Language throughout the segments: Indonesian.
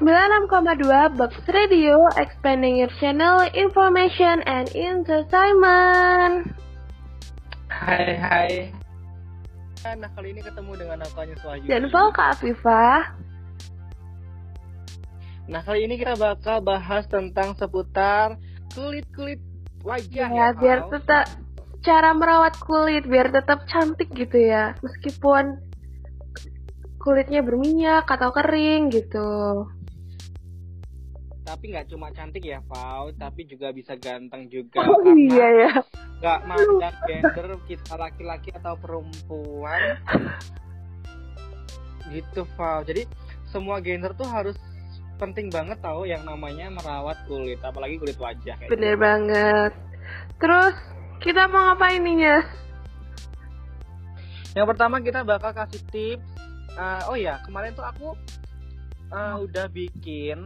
96,2 Box Radio, expanding your channel, information and entertainment. Hai hai. Nah kali ini ketemu dengan aku Anyus Wahyu. Dan Volka Afifah. Nah kali ini kita bakal bahas tentang seputar kulit-kulit wajah Ya, ya, biar tetap cara merawat kulit biar tetap cantik gitu ya. Meskipun kulitnya berminyak atau kering gitu. Tapi nggak cuma cantik ya Val, tapi juga bisa ganteng juga. Oh karena iya ya. nggak mandang gender kita laki-laki atau perempuan. Gitu Val. Jadi semua gender tuh harus penting banget tahu yang namanya merawat kulit, apalagi kulit wajah. kayak Bener gitu. banget. Terus kita mau ngapain nih, Nyes? Yang pertama kita bakal kasih tips. Eh, oh ya, kemarin tuh aku eh, udah bikin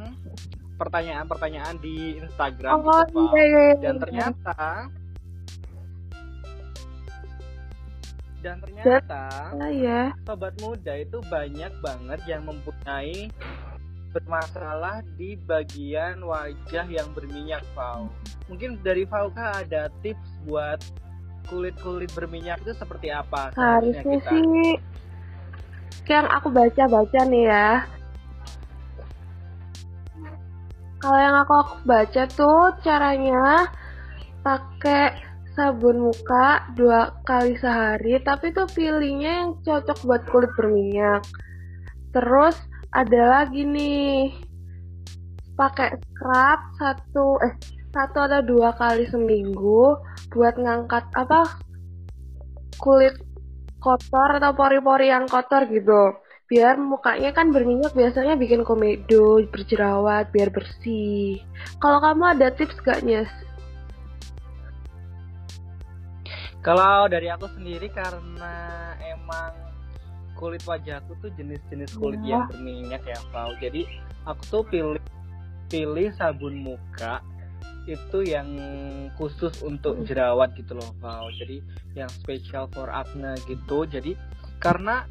pertanyaan-pertanyaan di Instagram Oh gitu, iya, iya, iya. Dan ternyata dan ternyata Ah, ya. sobat muda itu banyak banget yang mempunyai bermasalah di bagian wajah yang berminyak, Val. Mungkin dari Valka ada tips buat kulit-kulit berminyak itu seperti apa? Harusnya kita? sih yang aku baca-baca nih ya. Kalau yang aku, baca tuh caranya pakai sabun muka dua kali sehari, tapi tuh pilihnya yang cocok buat kulit berminyak. Terus ada lagi nih pakai scrub satu eh satu atau dua kali seminggu buat ngangkat apa kulit kotor atau pori-pori yang kotor gitu biar mukanya kan berminyak biasanya bikin komedo berjerawat biar bersih kalau kamu ada tips gak Nyes? Kalau dari aku sendiri karena emang kulit wajahku tuh jenis-jenis kulit Ya. yang berminyak ya, Val. Jadi aku tuh pilih pilih sabun muka itu yang khusus untuk Hmm. jerawat gitu loh, Val. Jadi yang special for acne gitu. Jadi karena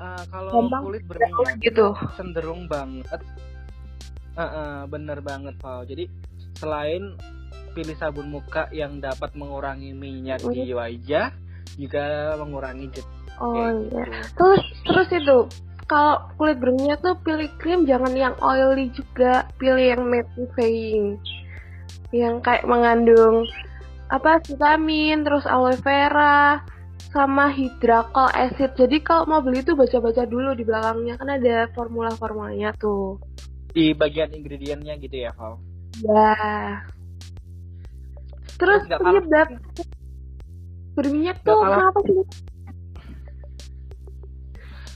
uh, kalau Gampang kulit berminyak gitu. cenderung banget. Eh, eh, bener banget Val jadi selain pilih sabun muka yang dapat mengurangi minyak di wajah juga mengurangi jet oh iya. gitu. terus terus itu kalau kulit berminyak tuh pilih krim jangan yang oily juga. Pilih yang mattifying yang kayak mengandung apa vitamin terus aloe vera sama hydrocol acid. Jadi kalau mau beli tuh baca-baca dulu di belakangnya. Kan ada formula-formulanya tuh. Di bagian ingredientnya gitu ya Val? Ya terus penyebab berminyak tuh kalah- kenapa sih?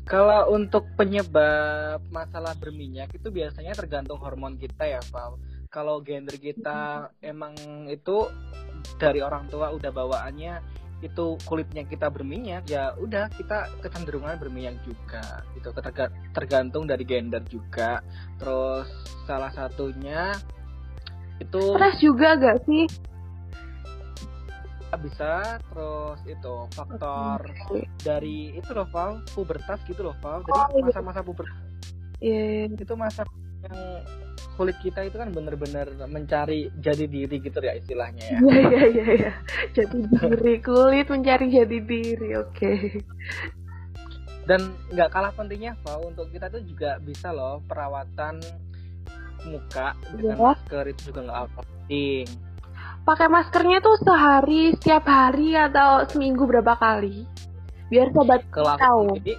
Kalau untuk penyebab masalah berminyak itu biasanya tergantung hormon kita ya Val. Kalau gender kita emang itu dari orang tua udah bawaannya itu kulitnya kita berminyak ya udah kita kecenderungan berminyak juga gitu. Terga- tergantung dari gender juga. Terus salah satunya itu stres juga gak sih? Bisa. Terus itu faktor dari itu loh Val pubertas gitu loh Val. Oh, jadi iya. masa-masa pubertas Iya, itu masa yang kulit kita itu kan bener-bener mencari jadi diri gitu ya istilahnya ya Iya iya iya iya. Jati diri kulit mencari jati diri. Oke. dan nggak kalah pentingnya Val untuk kita tuh juga bisa loh perawatan muka dengan Iya. masker itu juga nggak penting Pakai maskernya tuh sehari, setiap hari atau seminggu berapa kali? Biar sobat kalau tahu. sendiri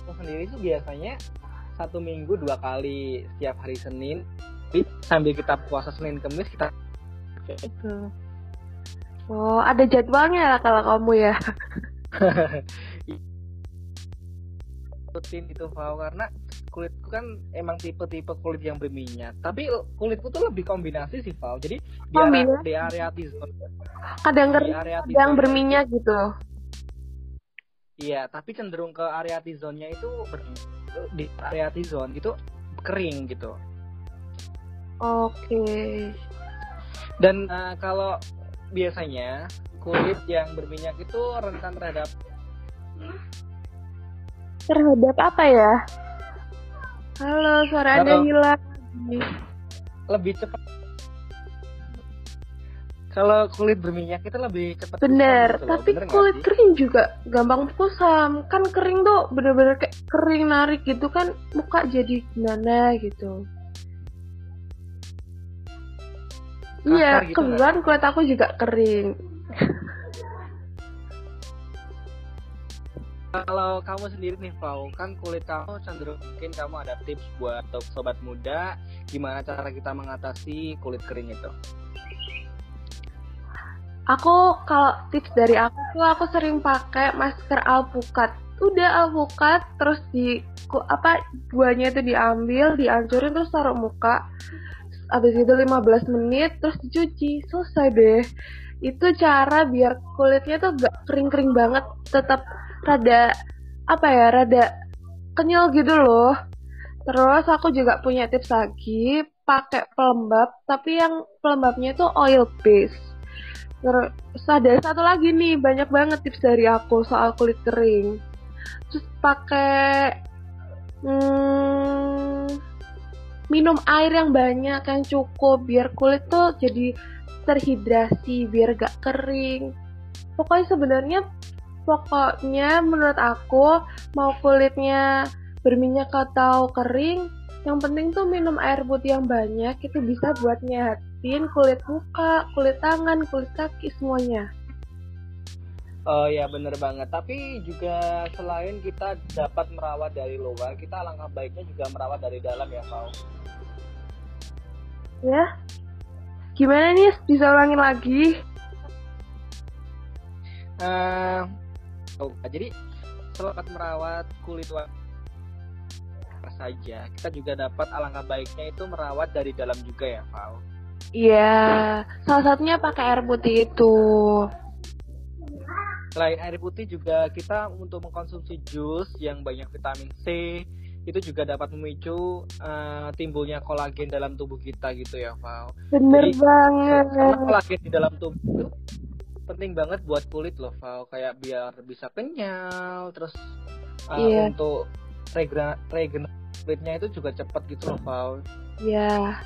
aku sendiri tuh biasanya satu minggu dua kali setiap hari Senin Jadi, sambil kita puasa Senin Kamis kita Gitu. Oh, ada jadwalnya lah kalau kamu ya. rutin itu Val karena kulitku kan emang tipe-tipe kulit yang berminyak tapi kulitku tuh lebih kombinasi sih Val jadi di area, di area T-zone Kadang di kering, area kadang T-zone berminyak gitu. Iya tapi cenderung ke area T-zone-nya itu ber- di area T-zone itu kering gitu Oke. dan eh, kalau biasanya kulit yang berminyak itu rentan terhadap Terhadap apa ya? Halo, suara Anda Halo. hilang. lebih cepat kalau kulit berminyak itu lebih cepat bener gitu tapi bener kulit kering juga gampang kusam. Kan kering tuh bener-bener kayak kering narik gitu kan muka jadi gimana gitu. Iya gitu kebetulan kulit aku juga kering. Kalau kamu sendiri nih Fau kan kulit kamu cenderung mungkin kamu ada tips buat sobat muda gimana cara kita mengatasi kulit kering itu Aku kalau tips dari aku tuh aku sering pakai masker alpukat. Udah alpukat terus di apa buahnya itu diambil, dihancurin terus taruh muka. Habis itu 15 menit terus dicuci. Selesai deh. Itu cara biar kulitnya tuh gak kering-kering banget, tetap rada apa ya, rada kenyal gitu loh. Terus aku juga punya tips lagi, pakai pelembab, tapi yang pelembabnya itu oil base Terus ada satu lagi nih, banyak banget tips dari aku soal kulit kering. Terus pakai hmm, minum air yang banyak, yang cukup biar kulit tuh jadi terhidrasi, biar gak kering. Pokoknya sebenarnya pokoknya menurut aku mau kulitnya berminyak atau kering, yang penting tuh minum air putih yang banyak itu bisa buat nyehat bersihin kulit muka, kulit tangan, kulit kaki semuanya. Oh ya bener banget. Tapi juga selain kita dapat merawat dari luar, kita alangkah baiknya juga merawat dari dalam ya, Pau. Ya. Gimana nih? Bisa ulangin lagi? Uh, oh, jadi selamat merawat kulit saja, kita juga dapat alangkah baiknya itu merawat dari dalam juga ya, Pau. Iya, salah satunya pakai air putih itu. Selain air putih juga kita untuk mengkonsumsi jus yang banyak vitamin C itu juga dapat memicu uh, timbulnya kolagen dalam tubuh kita gitu ya, Val. Bener Jadi, banget. Karena kolagen di dalam tubuh itu penting banget buat kulit loh, Val. Kayak biar bisa kenyal, terus uh, iya. untuk regenerasi kulitnya itu juga cepat gitu loh, Val. Iya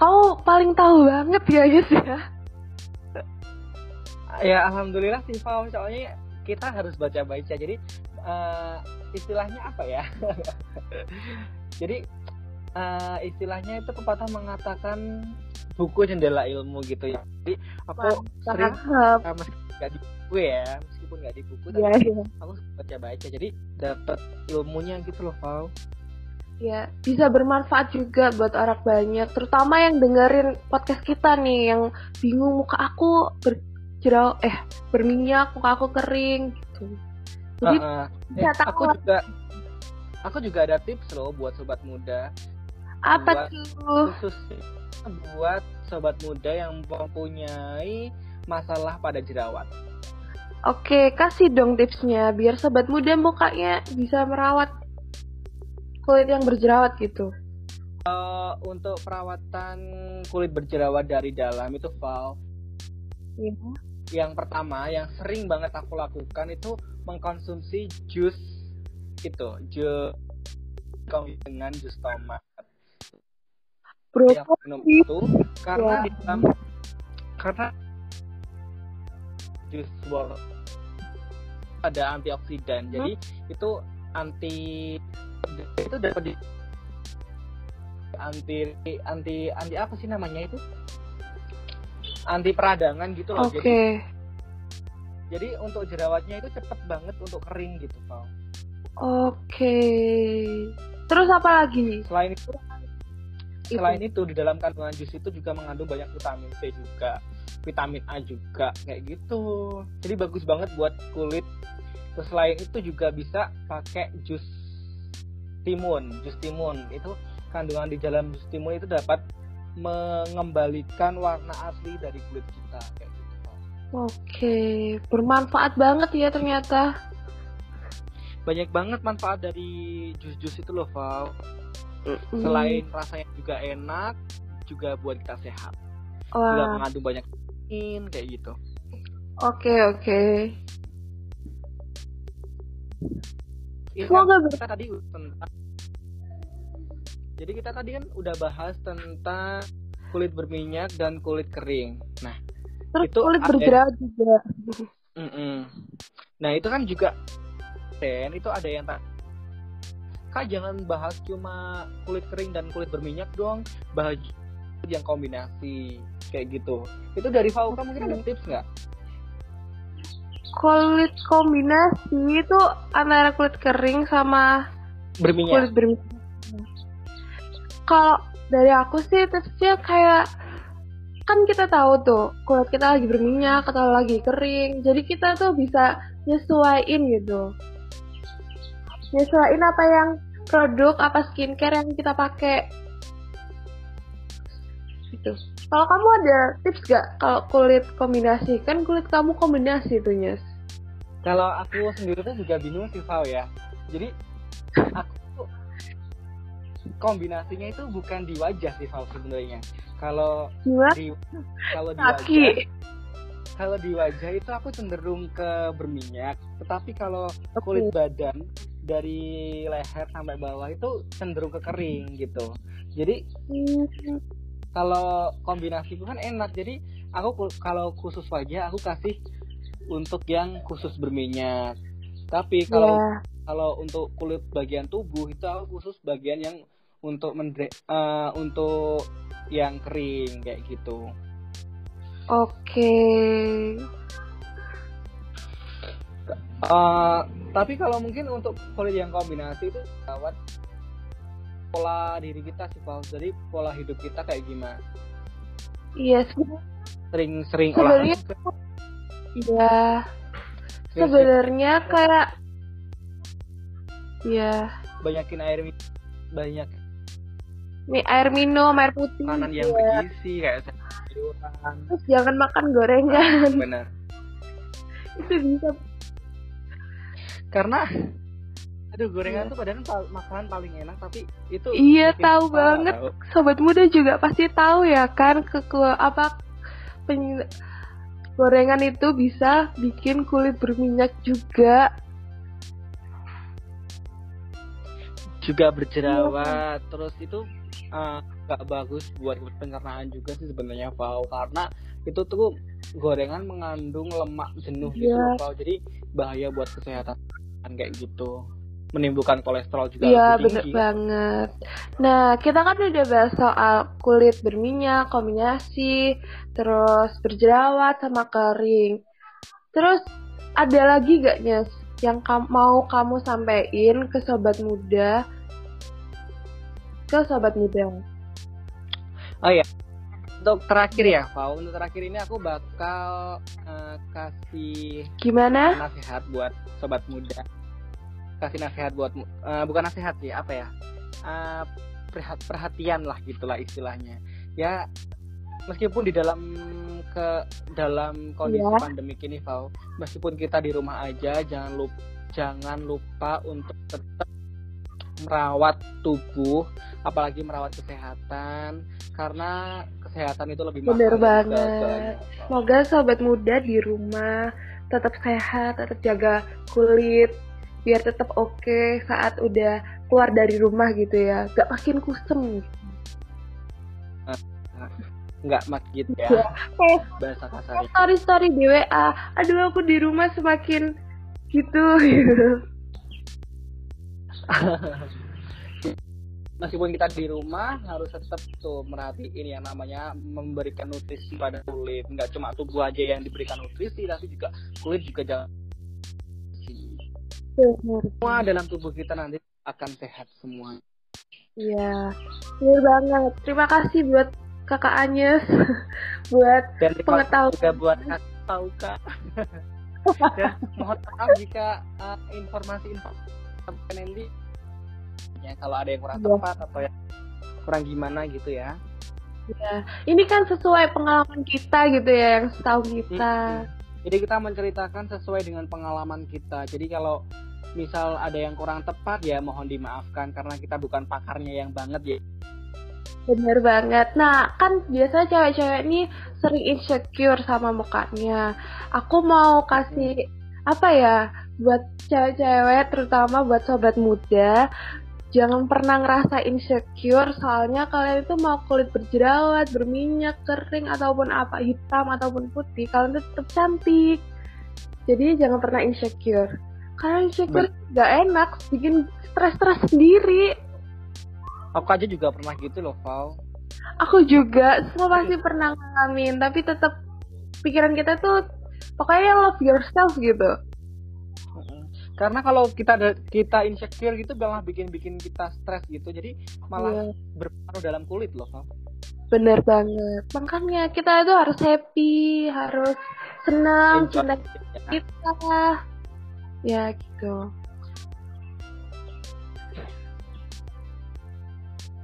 kau paling tahu banget ya guys ya? Ya alhamdulillah sih Fau soalnya kita harus baca baca jadi uh, istilahnya apa ya? Jadi uh, istilahnya itu pepatah mengatakan buku jendela ilmu gitu ya. Jadi aku sering uh, meskipun nggak di buku ya meskipun nggak di buku tapi yeah, yeah. aku baca baca jadi dapat ilmunya gitu loh Fau ya bisa bermanfaat juga buat orang banyak terutama yang dengerin podcast kita nih yang bingung muka aku berjerau eh berminyak muka aku kering gitu. Jadi uh, uh, eh, aku juga aku juga ada tips loh buat sobat muda. Apa buat, tuh? khusus buat sobat muda yang mempunyai masalah pada jerawat. Oke, kasih dong tipsnya biar sobat muda mukanya bisa merawat kulit yang berjerawat gitu? Uh, untuk perawatan kulit berjerawat dari dalam itu Val. Iya. Yang pertama, yang sering banget aku lakukan itu mengkonsumsi jus itu, jus dengan jus tomat. Bro, yang minum itu karena di dalam karena jus bor ada antioksidan, hmm? jadi itu anti itu dapat di anti anti anti apa sih namanya itu? Anti peradangan gitu loh okay. jadi jadi untuk jerawatnya itu cepet banget untuk kering gitu Pak oke. Okay. terus apa lagi selain itu selain itu di dalam kandungan jus itu juga mengandung banyak vitamin C juga vitamin A juga kayak gitu. Jadi bagus banget buat kulit. Terus selain itu juga bisa pakai jus timun, jus timun itu kandungan di dalam jus timun itu dapat mengembalikan warna asli dari kulit kita kayak gitu. Oke, bermanfaat banget ya ternyata. Banyak banget manfaat dari jus-jus itu loh, Val. Mm. Selain rasanya juga enak, juga buat kita sehat. Wah. Juga mengandung banyak vitamin kayak gitu. Oke, oke. Semoga kita tadi tentang jadi kita tadi kan udah bahas tentang kulit berminyak dan kulit kering. Nah, Terus itu kulit ada- berjerawat juga. mm-mm. nah itu kan juga Dan itu ada yang tak Kak jangan bahas cuma kulit kering dan kulit berminyak dong, bahas yang kombinasi kayak gitu. Itu dari Fauka mungkin ada tips nggak? Kulit kombinasi itu antara kulit kering sama Berminyak. kulit berminyak. Kalau dari aku sih tipsnya kayak kan kita tahu tuh kulit kita lagi berminyak atau lagi kering, jadi kita tuh bisa nyesuaiin gitu. Nyesuaiin apa yang produk apa skincare yang kita pakai. Gitu. Kalau kamu ada tips gak kalau kulit kombinasi? Kan kulit kamu kombinasi tuh, Nyes. Kalau aku sendiri tuh juga bingung sih Fau ya. Jadi aku tuh kombinasinya itu bukan di wajah sih Fau sebenarnya. Kalau di kalau di Kaki. wajah kalau di wajah itu aku cenderung ke berminyak, tetapi kalau kulit badan dari leher sampai bawah itu cenderung ke kering gitu. Jadi Hmm, kalau kombinasi itu kan enak. Jadi aku ku- kalau khusus wajah aku kasih untuk yang khusus berminyak. Tapi kalau ya. kalau untuk kulit bagian tubuh itu aku khusus bagian yang untuk mendre eh, untuk yang kering kayak gitu. Oke. Eh, tapi kalau mungkin untuk kulit yang kombinasi itu lewat pola diri kita sih Paul. Jadi pola hidup kita kayak gimana? Iya, sebenarnya Sering-sering olahraga. iya. Sebenarnya kayak Iya, banyakin air minum, banyak nih air minum, air putih. makanan yang ya. bergizi kayak sayuran. Terus jangan makan gorengan. Benar. Itu bisa. Karena aduh gorengan tuh padahal pal- makanan paling enak tapi itu Iya, tahu kepala, banget. tahu. Sobat muda juga pasti tahu ya kan ke ke- apa pen- gorengan itu bisa bikin kulit berminyak juga. juga berjerawat terus itu uh, gak bagus buat pencernaan juga sih sebenarnya Pau karena itu tuh gorengan mengandung lemak jenuh gitu Iya. loh, Pau jadi bahaya buat kesehatan kayak gitu menimbulkan kolesterol juga Iya bener banget. Nah kita kan udah bahas soal kulit berminyak, kombinasi, terus berjerawat sama kering. Terus ada lagi gak Nyes yang kam- mau kamu sampein ke sobat muda? Ke sobat muda. untuk terakhir ya Pau untuk terakhir ini aku bakal uh, kasih Gimana? nasihat buat sobat muda kasih nasihat buat eh, bukan nasihat sih apa ya perhat- perhatian lah gitulah istilahnya ya meskipun di dalam ke dalam kondisi Iya. pandemi ini Fau meskipun kita di rumah aja jangan lupa jangan lupa untuk tetap merawat tubuh apalagi merawat kesehatan karena kesehatan itu lebih mahal Bener dari banget. Semoga sobat muda di rumah tetap sehat, tetap jaga kulit biar tetap oke saat udah keluar dari rumah gitu ya. Gak makin kusem. nggak mat gitu ya Iya. Kayak bahasa kasarnya story story di WA aduh aku di rumah semakin gitu gitu meskipun kita di rumah harus tetap tuh merhatiin yang namanya memberikan nutrisi pada kulit nggak cuma tubuh aja yang diberikan nutrisi tapi juga kulit juga jangan semua dalam tubuh kita nanti akan sehat semua iya bener banget terima kasih buat kakak Anyes buat dan Pengetahuan. juga buat kak tahu kak dan mohon maaf jika uh, informasi-informasi nanti ya kalau ada yang kurang Iya. tepat atau yang kurang gimana gitu ya ini kan sesuai pengalaman kita gitu ya yang setahu kita Jadi kita menceritakan sesuai dengan pengalaman kita. Jadi kalau misal ada yang kurang tepat ya mohon dimaafkan karena kita bukan pakarnya yang banget ya. Bener banget. Nah, kan biasanya cewek-cewek ini sering insecure sama mukanya. Aku mau kasih apa ya buat cewek-cewek terutama buat sobat muda jangan pernah ngerasa insecure soalnya kalian itu mau kulit berjerawat, berminyak, kering ataupun apa hitam ataupun putih, kalian itu tetap cantik. Jadi jangan pernah insecure. Karena insecure gak enak, bikin stres-stres sendiri. Aku aja juga pernah gitu loh, Val. Aku juga, semua pasti pernah ngalamin, tapi tetap pikiran kita tuh pokoknya love yourself gitu. Karena kalau kita ada kita insecure gitu malah bikin bikin kita stres gitu. Jadi malah yeah. berpengaruh dalam kulit loh bener banget. Makanya kita itu harus happy harus senang cinta kita ya gitu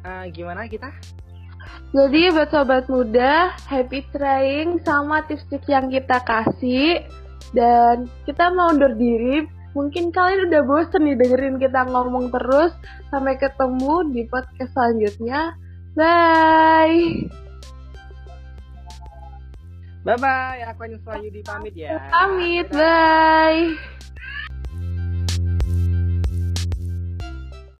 uh, gimana kita jadi buat sobat muda, happy trying sama tips-tips yang kita kasih. Dan kita mau undur diri. Mungkin kalian udah bosen nih dengerin kita ngomong terus. Sampai ketemu di podcast selanjutnya. Bye. Bye-bye. Aku Anissa Yudi pamit ya. Pamit. Bye.